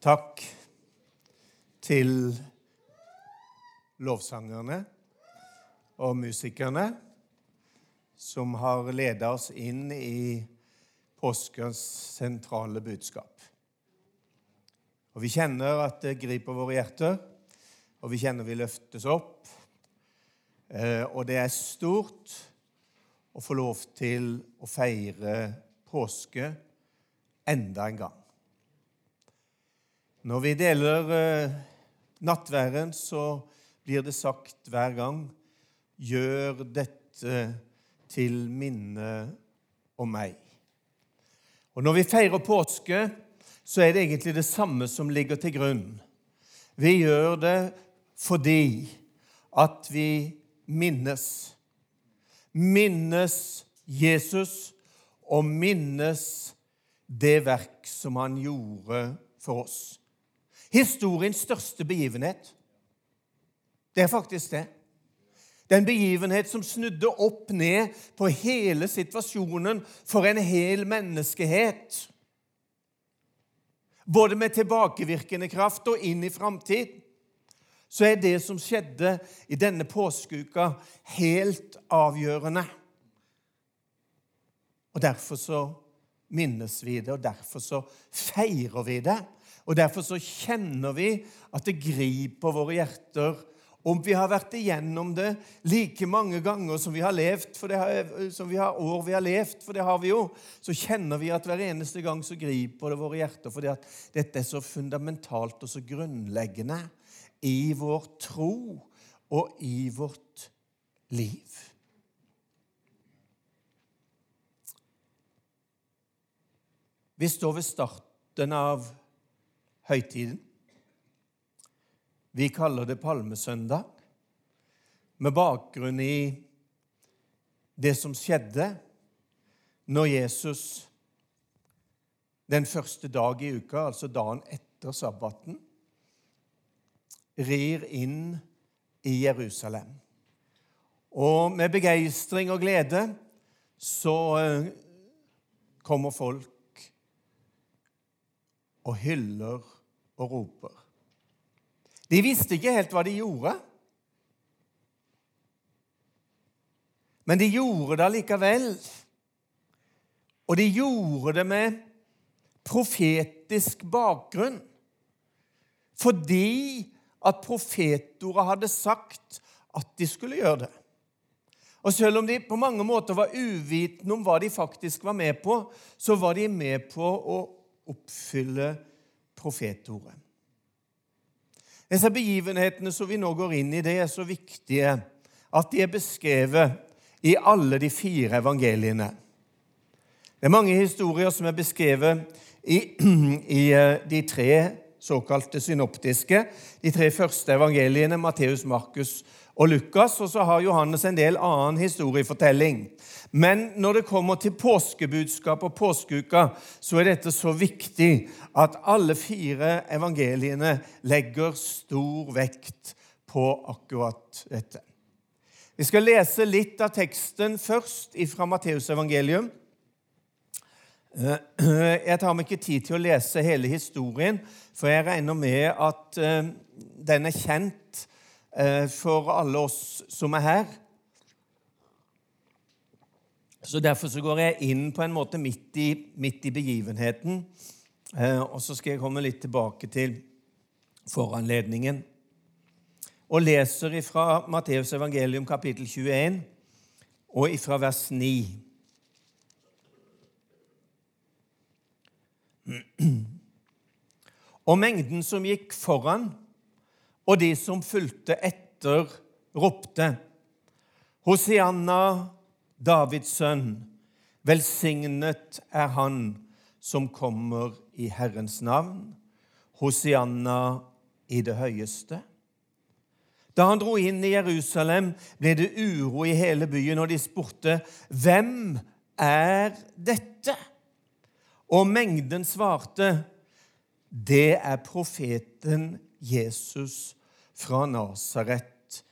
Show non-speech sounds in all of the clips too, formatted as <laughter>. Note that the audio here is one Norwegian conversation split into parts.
Takk til lovsangerne og musikerne som har ledet oss inn i påskens sentrale budskap. Og Vi kjenner at det griper våre hjerter, og vi kjenner vi løftes opp. Eh, og det er stort å få lov til å feire påske enda en gang. Når vi deler eh, nattværen, så blir det sagt hver gang Gjør dette til minne om meg. Og Når vi feirer påske, så er det egentlig det samme som ligger til grunn. Vi gjør det fordi at vi minnes. Minnes Jesus og minnes det verk som han gjorde for oss. Historiens største begivenhet. Det er faktisk det. Det er en begivenhet som snudde opp ned på hele situasjonen for en hel menneskehet. Både med tilbakevirkende kraft og inn i framtid. Så er det som skjedde i denne påskeuka, helt avgjørende. Og Derfor så minnes vi det, og derfor så feirer vi det. Og Derfor så kjenner vi at det griper våre hjerter. Om vi har vært igjennom det like mange ganger som vi har levd, for det har, som vi har år vi har levd, for det har vi jo, så kjenner vi at hver eneste gang så griper det våre hjerter, fordi at dette er så fundamentalt og så grunnleggende i vår tro og i vårt liv. Vi står ved starten av høytiden. Vi kaller det palmesøndag, med bakgrunn i det som skjedde når Jesus den første dag i uka, altså dagen etter sabbaten, rir inn i Jerusalem. Og med begeistring og glede så eh, kommer folk og hyller og roper. De visste ikke helt hva de gjorde. Men de gjorde det allikevel. Og de gjorde det med profetisk bakgrunn. Fordi at profetordet hadde sagt at de skulle gjøre det. Og Selv om de på mange måter var uvitende om hva de faktisk var med på, så var de med på å oppfylle profetordet. Disse begivenhetene som vi nå går inn i, det er så viktige at de er beskrevet i alle de fire evangeliene. Det er mange historier som er beskrevet i, <clears throat> i eh, de tre såkalte synoptiske, de tre første evangeliene, Matteus, Markus og Lukas, og så har Johannes en del annen historiefortelling. Men når det kommer til påskebudskap og påskeuka, så er dette så viktig at alle fire evangeliene legger stor vekt på akkurat dette. Vi skal lese litt av teksten først fra Matteusevangelium. Jeg tar meg ikke tid til å lese hele historien, for jeg regner med at eh, den er kjent eh, for alle oss som er her. Så Derfor så går jeg inn på en måte midt i, midt i begivenheten. Eh, og så skal jeg komme litt tilbake til foranledningen. Og leser fra Matteus evangelium kapittel 21 og ifra vers 9. <clears throat> Og mengden som gikk foran, og de som fulgte etter, ropte Hosianna Davids sønn, velsignet er han som kommer i Herrens navn, Hosianna i det høyeste. Da han dro inn i Jerusalem, ble det uro i hele byen, og de spurte, 'Hvem er dette?' Og mengden svarte, 'Det er profeten Jesus fra Nasaret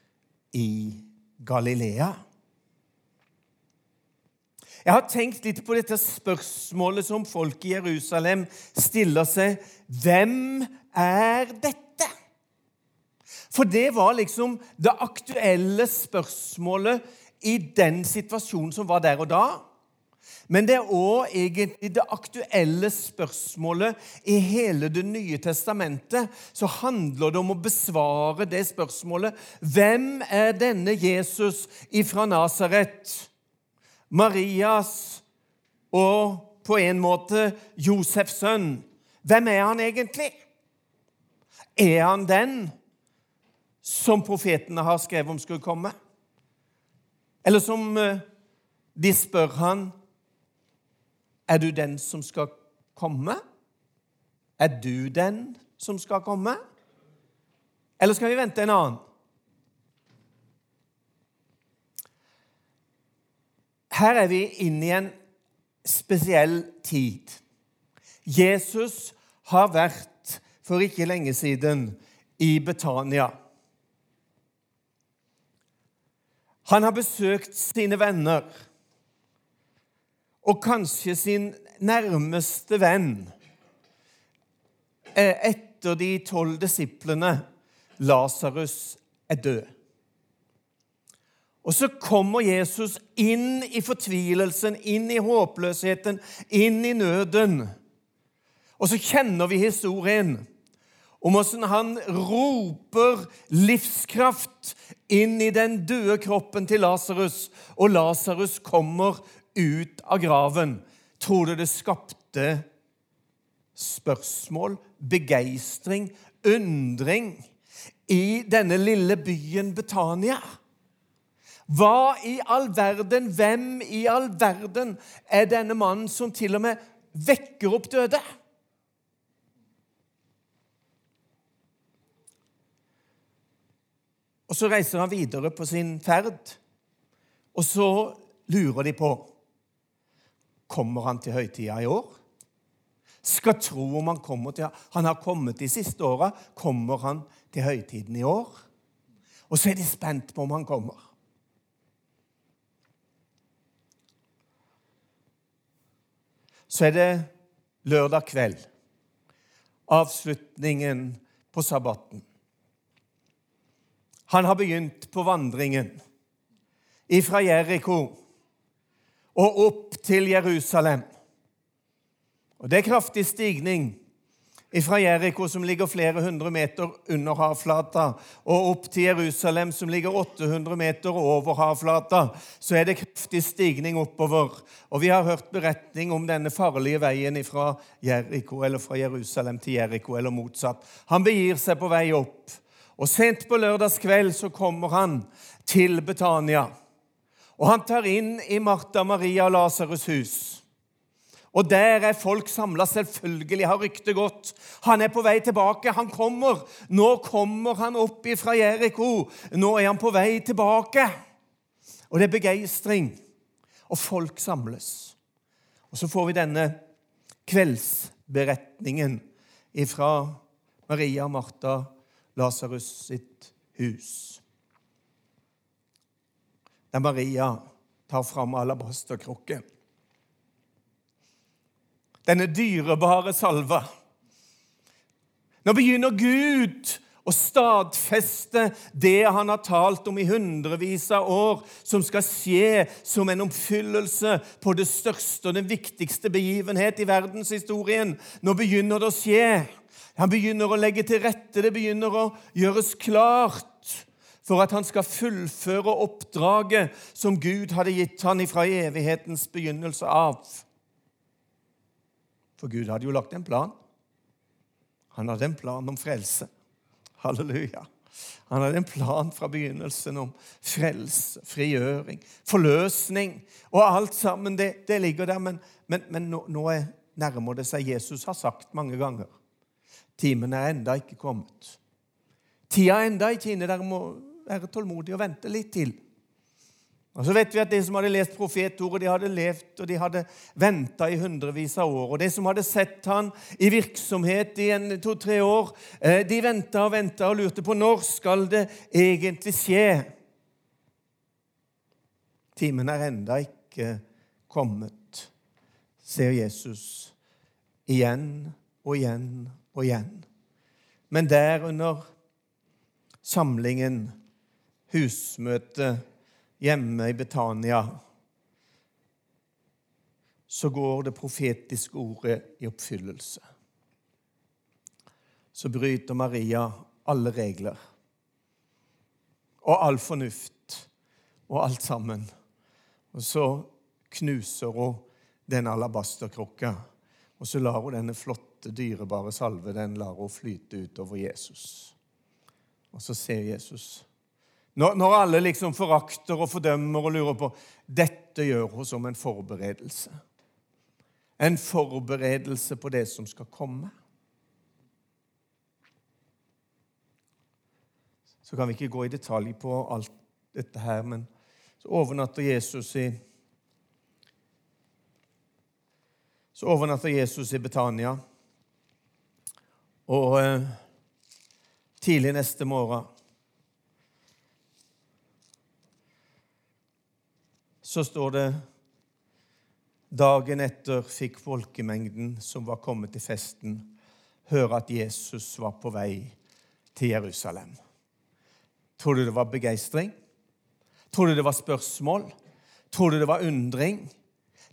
i Galilea.' Jeg har tenkt litt på dette spørsmålet som folk i Jerusalem stiller seg. Hvem er dette? For det var liksom det aktuelle spørsmålet i den situasjonen som var der og da. Men det er òg egentlig det aktuelle spørsmålet i hele Det nye testamentet. Så handler det om å besvare det spørsmålet. Hvem er denne Jesus ifra Nasaret? Marias og på en måte Josefs sønn. Hvem er han egentlig? Er han den som profetene har skrevet om skulle komme? Eller som eh, de spør han Er du den som skal komme? Er du den som skal komme? Eller skal vi vente en annen? Her er vi inne i en spesiell tid. Jesus har vært for ikke lenge siden i Betania. Han har besøkt sine venner og kanskje sin nærmeste venn eh, etter de tolv disiplene. Lasarus er død. Og så kommer Jesus inn i fortvilelsen, inn i håpløsheten, inn i nøden. Og så kjenner vi historien om hvordan han roper livskraft inn i den døde kroppen til Lasarus, og Lasarus kommer ut av graven. Tror du det skapte spørsmål, begeistring, undring i denne lille byen Betania? Hva i all verden, hvem i all verden er denne mannen som til og med vekker opp døde? Og så reiser han videre på sin ferd, og så lurer de på Kommer han til høytida i år? Skal tro om han kommer til Han har kommet de siste åra. Kommer han til høytiden i år? Og så er de spent på om han kommer. Så er det lørdag kveld. Avslutningen på sabbaten. Han har begynt på vandringen ifra Jeriko og opp til Jerusalem. Og Det er kraftig stigning fra Jeriko, som ligger flere hundre meter under havflata, og opp til Jerusalem, som ligger 800 meter over havflata, så er det kraftig stigning oppover. Og Vi har hørt beretning om denne farlige veien fra Jericho, eller fra Jerusalem til Jeriko, eller motsatt. Han begir seg på vei opp. Og Sent på lørdagskveld så kommer han til Betania. Og Han tar inn i Martha, Maria og Lasarus' hus. Og der er folk samla. Selvfølgelig har ryktet gått. Han er på vei tilbake. Han kommer. Nå kommer han opp fra Jeriko. Nå er han på vei tilbake. Og det er begeistring. Og folk samles. Og så får vi denne kveldsberetningen fra Maria Martha Lasarus sitt hus. Der Maria tar fram alabasterkrukken. Denne dyrebare salva. Nå begynner Gud å stadfeste det han har talt om i hundrevis av år, som skal skje som en oppfyllelse på det største og den viktigste begivenhet i verdenshistorien. Nå begynner det å skje. Han begynner å legge til rette, det begynner å gjøres klart for at han skal fullføre oppdraget som Gud hadde gitt han fra evighetens begynnelse av. For Gud hadde jo lagt en plan. Han hadde en plan om frelse. Halleluja. Han hadde en plan fra begynnelsen om frelse, frigjøring, forløsning. Og alt sammen, det, det ligger der. Men, men, men nå, nå nærmer det seg. Jesus har sagt mange ganger Timen er enda ikke kommet. Tida er enda ikke inne. Dere må være tålmodig og vente litt til. Og så vet vi at De som hadde lest profetordet, de hadde levd og de hadde venta i hundrevis av år. Og De som hadde sett han i virksomhet i to-tre år, eh, de venta og venta og lurte på når skal det egentlig skje. Timen er enda ikke kommet, ser Jesus igjen og igjen og igjen. Men der under samlingen, husmøtet hjemme i Betania, så går det profetiske ordet i oppfyllelse. Så bryter Maria alle regler og all fornuft og alt sammen. Og så knuser hun den alabasterkrukka, og så lar hun denne flotte, dyrebare salve den lar hun flyte utover Jesus. Og så ser Jesus når, når, alle liksom forakter og fordømmer og lurer på Dette gjør hun som en forberedelse. En forberedelse på det som skal komme. Så kan vi ikke gå i detalj på alt dette her, men så overnatter Jesus i Så overnatter Jesus i Betania. Og eh, tidlig neste morgen så står det Dagen etter fikk folkemengden som var kommet til festen, høre at Jesus var på vei til Jerusalem. Tror du det var begeistring? Tror du det var spørsmål? Tror du det var undring?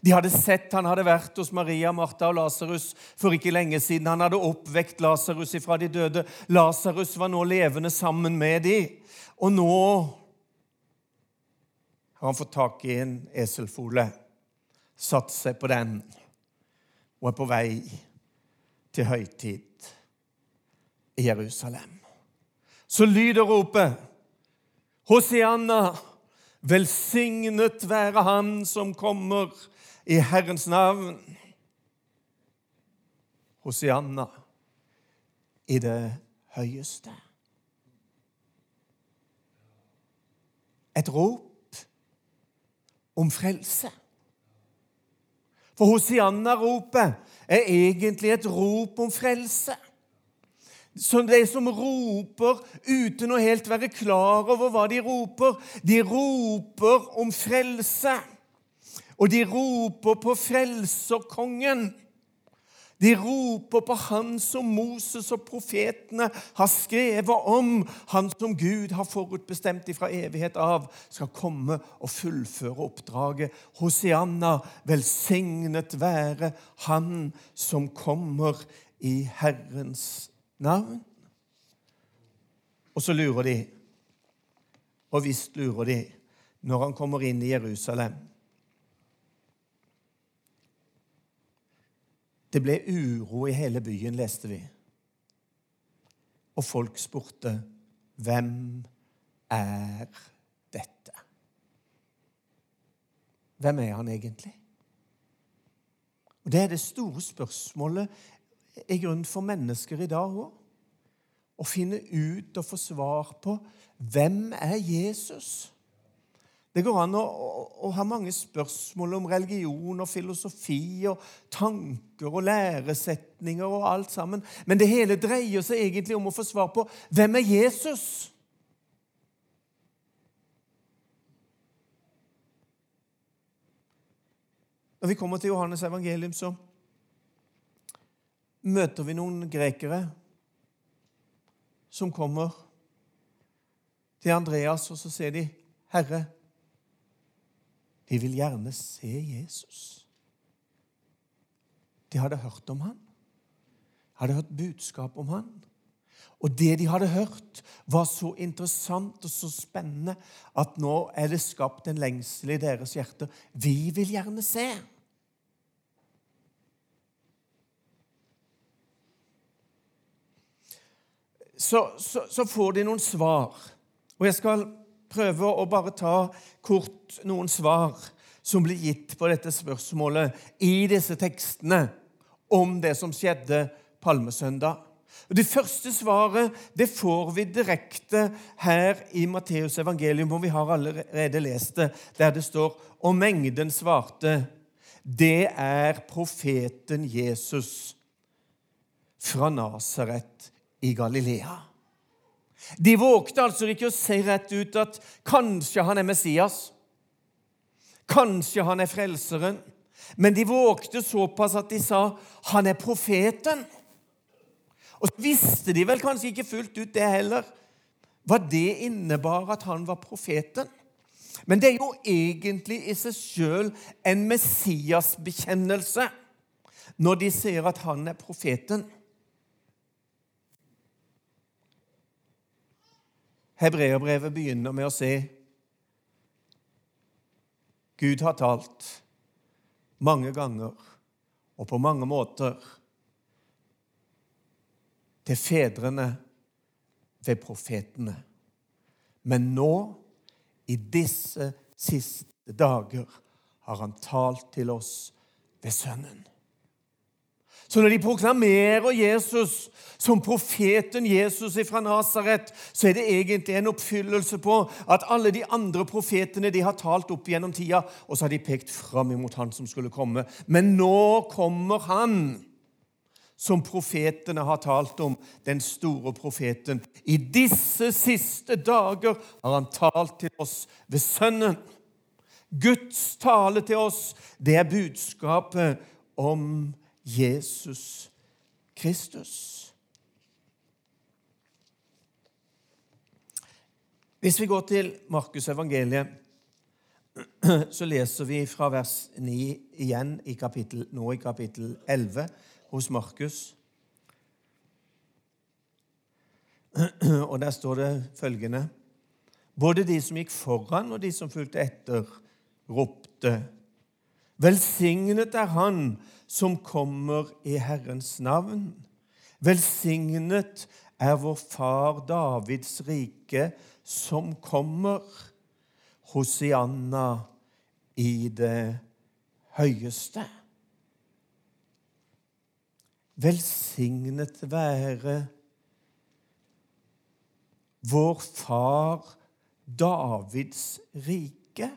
De hadde sett han hadde vært hos Maria, Martha og Lasarus for ikke lenge siden. Han hadde oppvekt Lasarus ifra de døde. Lasarus var nå levende sammen med dem. Og nå har han fått tak i en eselfole satt seg på den og er på vei til høytid i Jerusalem. Så lyder ropet Hosianna, velsignet være Han som kommer i Herrens navn. Hosianna i det høyeste. Et rop om frelse. For Hosianna-ropet er egentlig et rop om frelse. Så de som roper uten å helt være klar over hva de roper, de roper om frelse. Og de roper på frelserkongen. De roper på Han som Moses og profetene har skrevet om, Han som Gud har forutbestemt ifra evighet av, skal komme og fullføre oppdraget. Hosianna, velsignet være Han som kommer i Herrens navn. Og så lurer de, og visst lurer de, når han kommer inn i Jerusalem Det ble uro i hele byen, leste vi. Og folk spurte, 'Hvem er dette?' Hvem er han egentlig? Og Det er det store spørsmålet i grunnen for mennesker i dag òg. Å finne ut og få svar på hvem er Jesus? Det går an å, å, å, ha mange spørsmål om religion og filosofi og tanker og læresetninger og alt sammen. Men det hele dreier seg egentlig om å få svar på hvem er Jesus? Når vi kommer til Johannes evangelium, så møter vi noen grekere som kommer til Andreas, og så sier de, 'Herre' De vil gjerne se Jesus. De hadde hørt om han, hadde hørt budskap om han. Og det de hadde hørt, var så interessant og så spennende at nå er det skapt en lengsel i deres hjerter. Vi vil gjerne se. Så, så, så får de noen svar. Og jeg skal prøve å bare ta kort noen svar som blir gitt på dette spørsmålet i disse tekstene om det som skjedde palmesøndag. Det første svaret det får vi direkte her i Matteus evangelium, hvor vi har allerede lest det, der det står Og mengden svarte, det er profeten Jesus fra Nasaret i Galilea. De vågte altså ikke å si rett ut at kanskje han er Messias. Kanskje han er frelseren. Men de vågte såpass at de sa han er profeten. Og så visste de vel kanskje ikke fullt ut det heller, hva det innebar at han var profeten. Men det er jo egentlig i seg sjøl en Messias-bekjennelse når de sier at han er profeten. Hebreerbrevet begynner med å si Gud har talt mange ganger og på mange måter til fedrene ved profetene. Men nå, i disse siste dager, har han talt til oss ved Sønnen. Så når de proklamerer Jesus som profeten Jesus fra Nasaret, så er det egentlig en oppfyllelse på at alle de andre profetene de har talt opp gjennom tida, og så har de pekt fram imot han som skulle komme. Men nå kommer han som profetene har talt om, den store profeten. I disse siste dager har han talt til oss ved Sønnen. Guds tale til oss, det er budskapet om Jesus Jesus Kristus. Hvis vi går til Markus evangeliet, <clears throat> så leser vi fra vers 9 igjen i kapittel, nå i kapittel 11 hos Markus. <clears throat> Og der står det følgende Både de som gikk foran, og de som fulgte etter, ropte Velsignet er Han som kommer i Herrens navn. Velsignet er vår far Davids rike som kommer. Hosianna i det høyeste. Velsignet være vår far Davids rike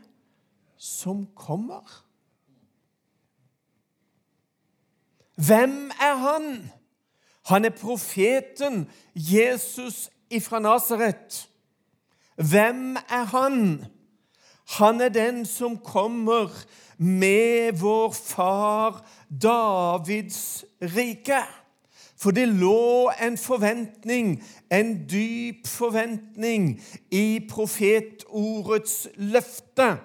som kommer. Hvem er han? Han er profeten Jesus ifra Nasaret. Hvem er han? Han er den som kommer med vår far Davids rike. For det lå en forventning, en dyp forventning, i profetordets løfte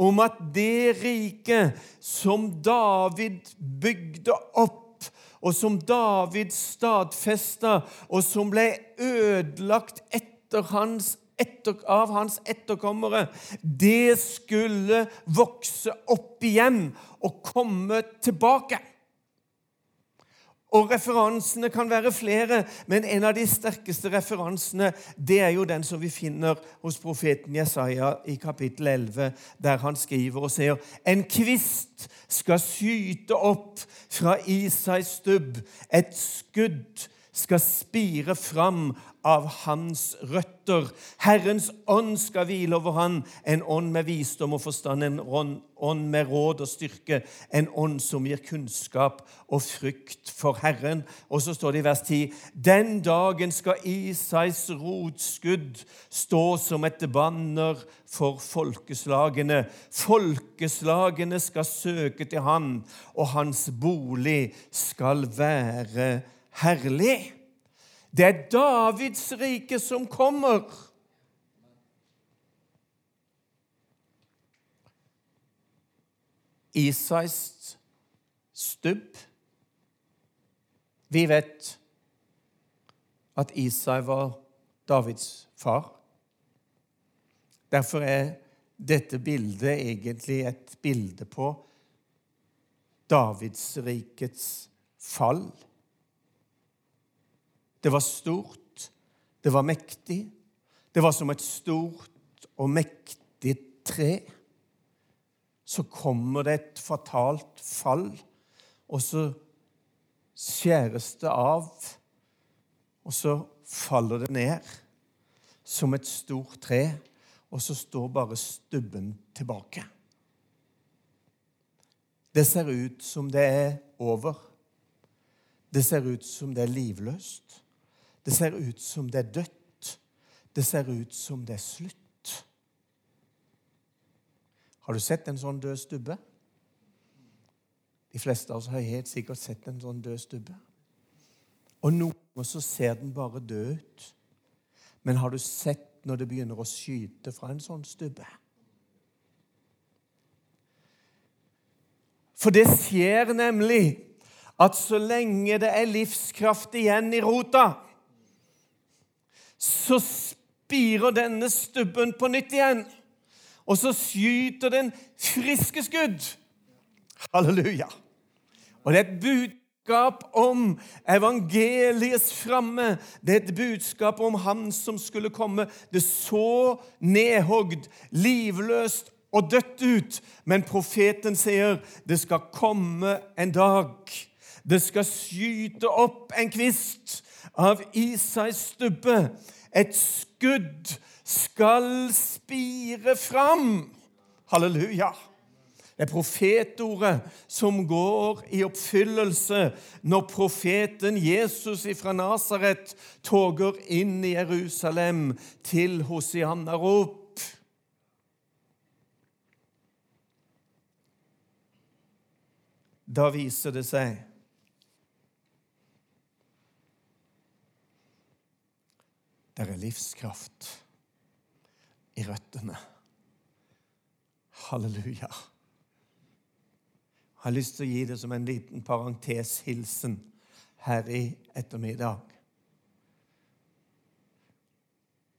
om at det riket som David bygde opp, og som David stadfesta, og som ble ødelagt etter hans etter, av hans etterkommere, det skulle vokse opp igjen og komme tilbake. Og Referansene kan være flere, men en av de sterkeste referansene det er jo den som vi finner hos profeten Jesaja i kapittel 11, der han skriver og sier en kvist skal syte opp fra Isais stubb, et skudd skal spire fram av hans røtter. Herrens ånd skal hvile over han, en ånd med visdom og forstand, en ånd med råd og styrke, en ånd som gir kunnskap og frykt for Herren. Og så står det i vers 10.: Den dagen skal Isais rotskudd stå som et banner for folkeslagene. Folkeslagene skal søke til han, og hans bolig skal være herlig. Det er Davids rike som kommer. Isais stubb. Vi vet at Isai var Davids far. Derfor er dette bildet egentlig et bilde på Davidsrikets fall. Det var stort, det var mektig. Det var som et stort og mektig tre. Så kommer det et fatalt fall, og så skjæres det av, og så faller det ned som et stort tre, og så står bare stubben tilbake. Det ser ut som det er over. Det ser ut som det er livløst. Det ser ut som det er dødt. Det ser ut som det er slutt. Har du sett en sånn død stubbe? De fleste av oss har helt sikkert sett en sånn død stubbe. Og noen ganger så ser den bare død ut. Men har du sett når det begynner å skyte fra en sånn stubbe? For det skjer nemlig at så lenge det er livskraft igjen i rota, så spirer denne stubben på nytt igjen. Og så skyter den friske skudd. Halleluja. Og det er et budskap om evangeliets framme. Det er et budskap om Han som skulle komme. Det så nedhogd, livløst og dødt ut. Men profeten sier det skal komme en dag. Det skal skyte opp en kvist av Isais stubbe. Et skudd skal spire fram. Halleluja. Det er profetordet som går i oppfyllelse når profeten Jesus fra Nasaret toger inn i Jerusalem til Hosianna-rop. Da viser det seg Det er livskraft i røttene. Halleluja. Jeg har lyst til å gi det som en liten parenteshilsen her i ettermiddag.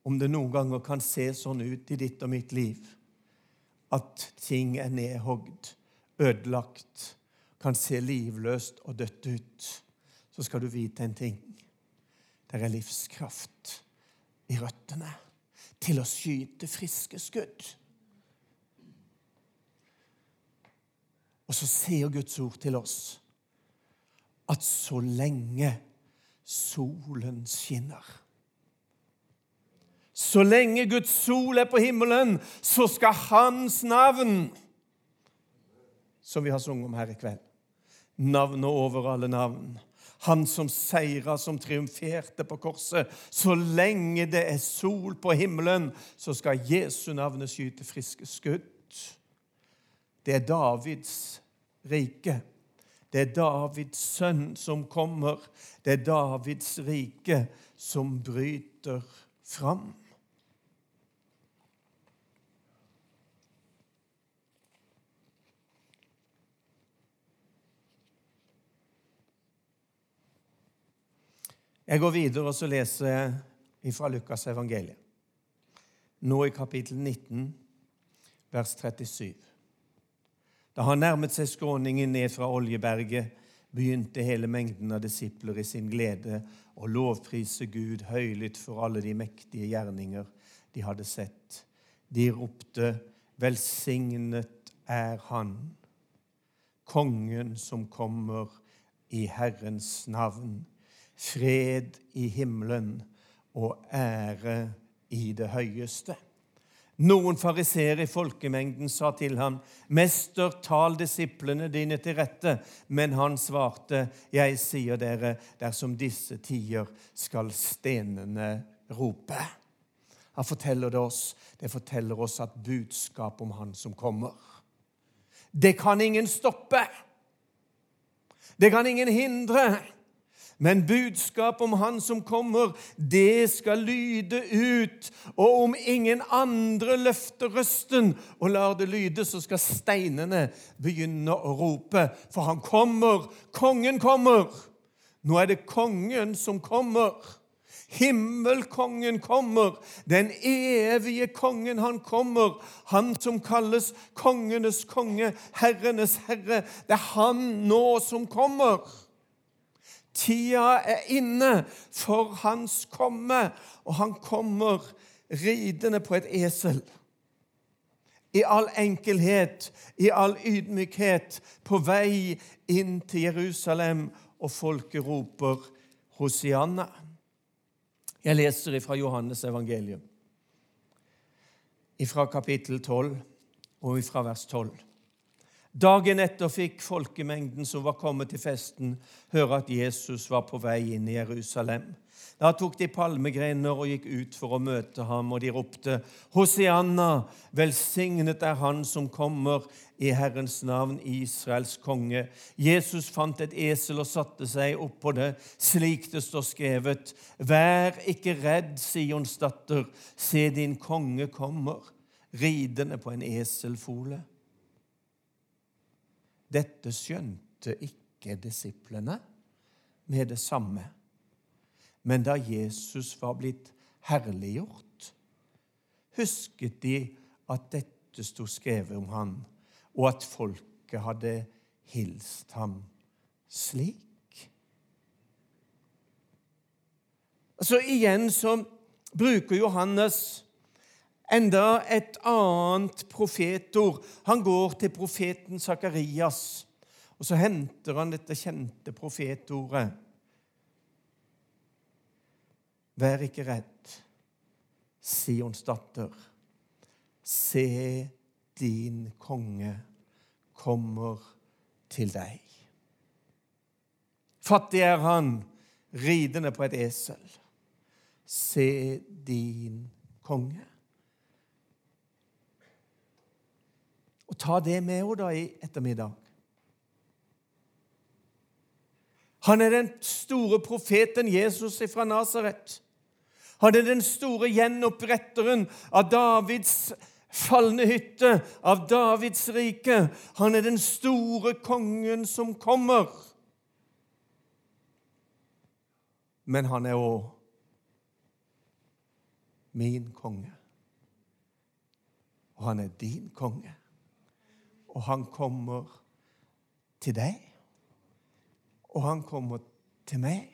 Om det noen ganger kan se sånn ut i ditt og mitt liv at ting er nedhogd, ødelagt, kan se livløst og dødt ut, så skal du vite en ting. Det er livskraft i røttene til å skyte friske skudd. Og så sier Guds ord til oss at så lenge solen skinner Så lenge Guds sol er på himmelen, så skal Hans navn, som vi har sunget om her i kveld, navnet over alle navn, han som seira, som triumferte på korset. Så lenge det er sol på himmelen, så skal Jesu navnet skyte friske skudd. Det er Davids rike. Det er Davids sønn som kommer. Det er Davids rike som bryter fram. Jeg går videre og så leser jeg fra Lukas evangeliet. Nå i kapittel 19, vers 37. Da han nærmet seg skråningen ned fra Oljeberget, begynte hele mengden av disipler i sin glede å lovprise Gud høylytt for alle de mektige gjerninger de hadde sett. De ropte, 'Velsignet er Han, kongen som kommer i Herrens navn.' Fred i himmelen og ære i det høyeste. Noen fariseere i folkemengden sa til ham, 'Mester, tal disiplene dine til rette.' Men han svarte, 'Jeg sier dere, dersom disse tider skal stenene rope.' Han forteller det oss. Det forteller oss at budskap om Han som kommer. Det kan ingen stoppe. Det kan ingen hindre. Men budskap om Han som kommer, det skal lyde ut. Og om ingen andre løfter røsten og lar det lyde, så skal steinene begynne å rope. For han kommer, kongen kommer. Nå er det kongen som kommer. Himmelkongen kommer, den evige kongen, han kommer. Han som kalles kongenes konge, herrenes herre. Det er han nå som kommer. Tida er inne for hans komme, og han kommer ridende på et esel. I all enkelhet, i all ydmykhet, på vei inn til Jerusalem, og folket roper Hosianna. Jeg leser fra Johannes evangelium, fra kapittel 12 og fra vers 12. Dagen etter fikk folkemengden som var kommet til festen, høre at Jesus var på vei inn i Jerusalem. Da tok de palmegrener og gikk ut for å møte ham, og de ropte, Hosianna, velsignet er Han som kommer i Herrens navn, Israels konge. Jesus fant et esel og satte seg oppå det, slik det står skrevet. Vær ikke redd, Sions datter, se din konge kommer, ridende på en eselfole. Dette skjønte ikke disiplene med det samme. Men da Jesus var blitt herliggjort, husket de at dette sto skrevet om han, og at folket hadde hilst ham slik. Så igjen så bruker Johannes enda et annet profetord. Han går til profeten Sakarias, og så henter han dette kjente profetordet. Vær ikke redd, Sions datter. Se, din konge kommer til deg. Fattig er han, ridende på et esel. Se din konge. Og ta det med henne da i ettermiddag. Han er den store profeten Jesus fra Nasaret. Han er den store gjenoppretteren av Davids falne hytte, av Davids rike. Han er den store kongen som kommer. Men han er òg min konge. Og han er din konge. Og han kommer til deg. Og han kommer til meg.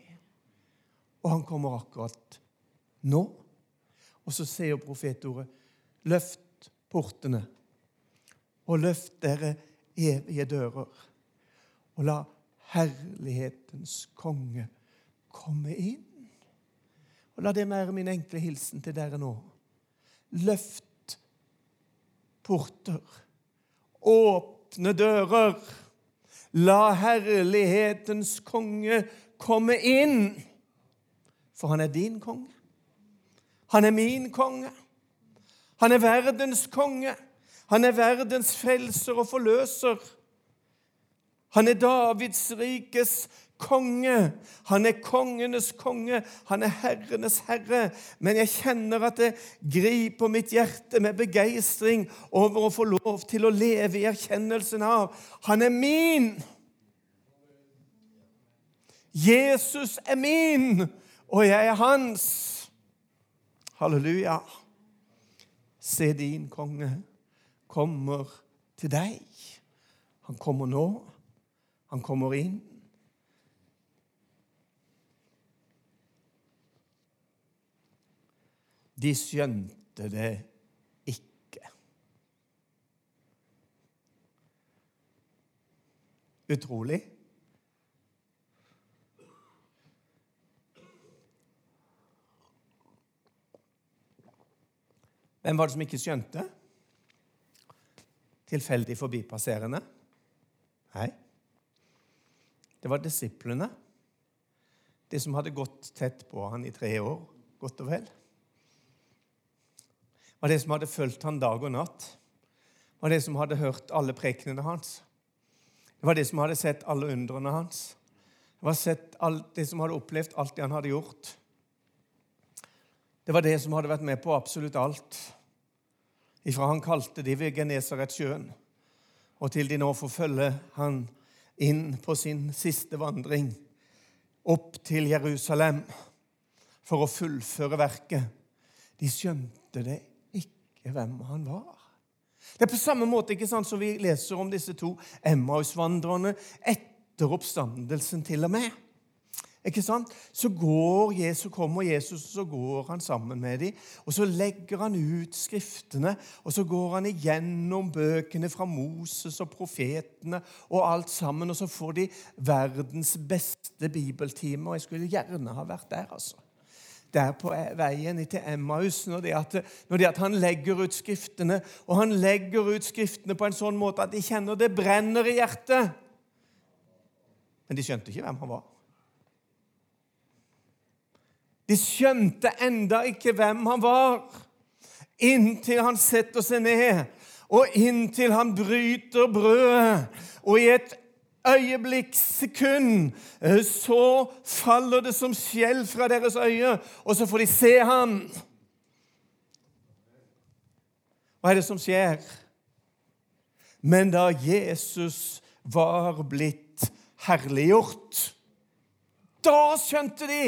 Og han kommer akkurat nå. Og så sier profetordet, løft portene, og løft dere evige dører, og la herlighetens konge komme inn. Og La det være min enkle hilsen til dere nå. Løft porter. Åpne dører. La herlighetens konge komme inn. For han er din konge. Han er min konge. Han er verdens konge. Han er verdens frelser og forløser. Han er Davids rikes konge. Han er kongenes konge. Han er herrenes herre. Men jeg kjenner at det griper mitt hjerte med begeistring over å få lov til å leve i erkjennelsen av Han er min. Jesus er min, og jeg er hans. Halleluja. Se, din konge kommer til deg. Han kommer nå. Han kommer inn. De skjønte det ikke. Utrolig. Hvem var det som ikke skjønte? Tilfeldig forbipasserende? Nei. Det var disiplene. De som hadde gått tett på han i tre år, godt og vel. Det var de som hadde fulgt han dag og natt. Det var de som hadde hørt alle prekenene hans. Det var de som hadde sett alle undrene hans. Det var sett alt, de som hadde opplevd alt det han hadde gjort. Det var det som hadde vært med på absolutt alt. Ifra han kalte de ved Genesaretsjøen, og til de nå får følge han inn på sin siste vandring opp til Jerusalem for å fullføre verket. De skjønte det hvem han var. Det er på samme måte ikke sant, som vi leser om disse to Emmaus-vandrerne etter oppstandelsen til og med. Ikke sant? Så går Jesus, kommer Jesus, og så går han sammen med dem. Og så legger han ut skriftene, og så går han igjennom bøkene fra Moses og profetene og alt sammen, og så får de verdens beste bibeltime. Og jeg skulle gjerne ha vært der, altså. Der på veien til Emmaus, når det, at, når det at han legger ut skriftene. Og han legger ut skriftene på en sånn måte at de kjenner det brenner i hjertet. Men de skjønte ikke hvem han var. De skjønte enda ikke hvem han var, inntil han setter seg ned, og inntil han bryter brødet. Og i et øyeblikkssekund sekund, så faller det som skjell fra deres øye, og så får de se ham. Hva er det som skjer? Men da Jesus var blitt herliggjort, da skjønte de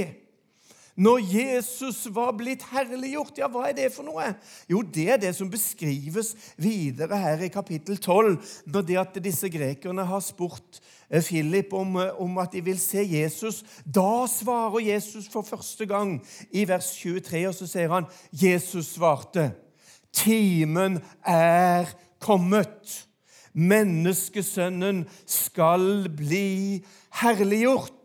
når Jesus var blitt herliggjort, ja, hva er det for noe? Jo, det er det som beskrives videre her i kapittel 12, når det at disse grekerne har spurt eh, Philip om, eh, om, at de vil se Jesus. Da svarer Jesus for første gang i vers 23, og så sier han Jesus svarte, timen er kommet. Menneskesønnen skal bli herliggjort.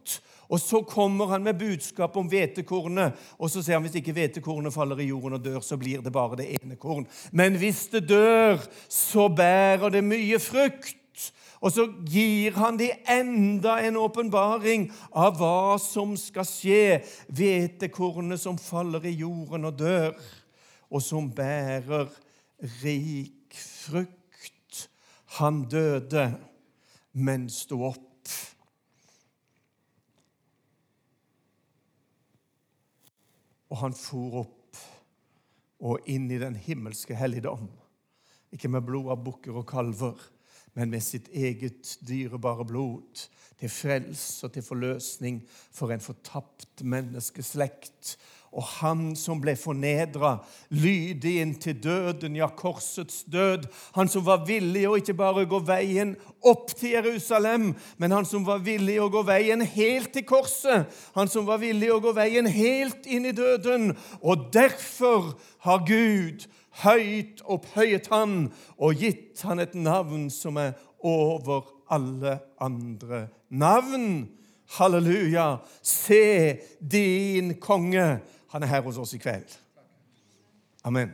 Og Så kommer han med budskap om hvetekornet, og så sier han hvis ikke hvetekornet faller i jorden og dør, så blir det bare det ene korn. Men hvis det dør, så bærer det mye frukt. Og så gir han de enda en åpenbaring av hva som skal skje. Hvetekornet som faller i jorden og dør, og som bærer rik frukt. Han døde, men sto opp. Og han for opp og inn i den himmelske helligdom. Ikke med blod av bukker og kalver, men med sitt eget dyrebare blod. Til frels og til forløsning for en fortapt menneskeslekt. Og han som ble fornedra, lydig inntil døden, ja, korsets død. Han som var villig å ikke bare gå veien opp til Jerusalem, men han som var villig å gå veien helt til korset. Han som var villig å gå veien helt inn i døden. Og derfor har Gud høyt opphøyet han og gitt han et navn som er over alle andre navn. Halleluja! Se din konge! Han er her hos oss i kveld. Amen.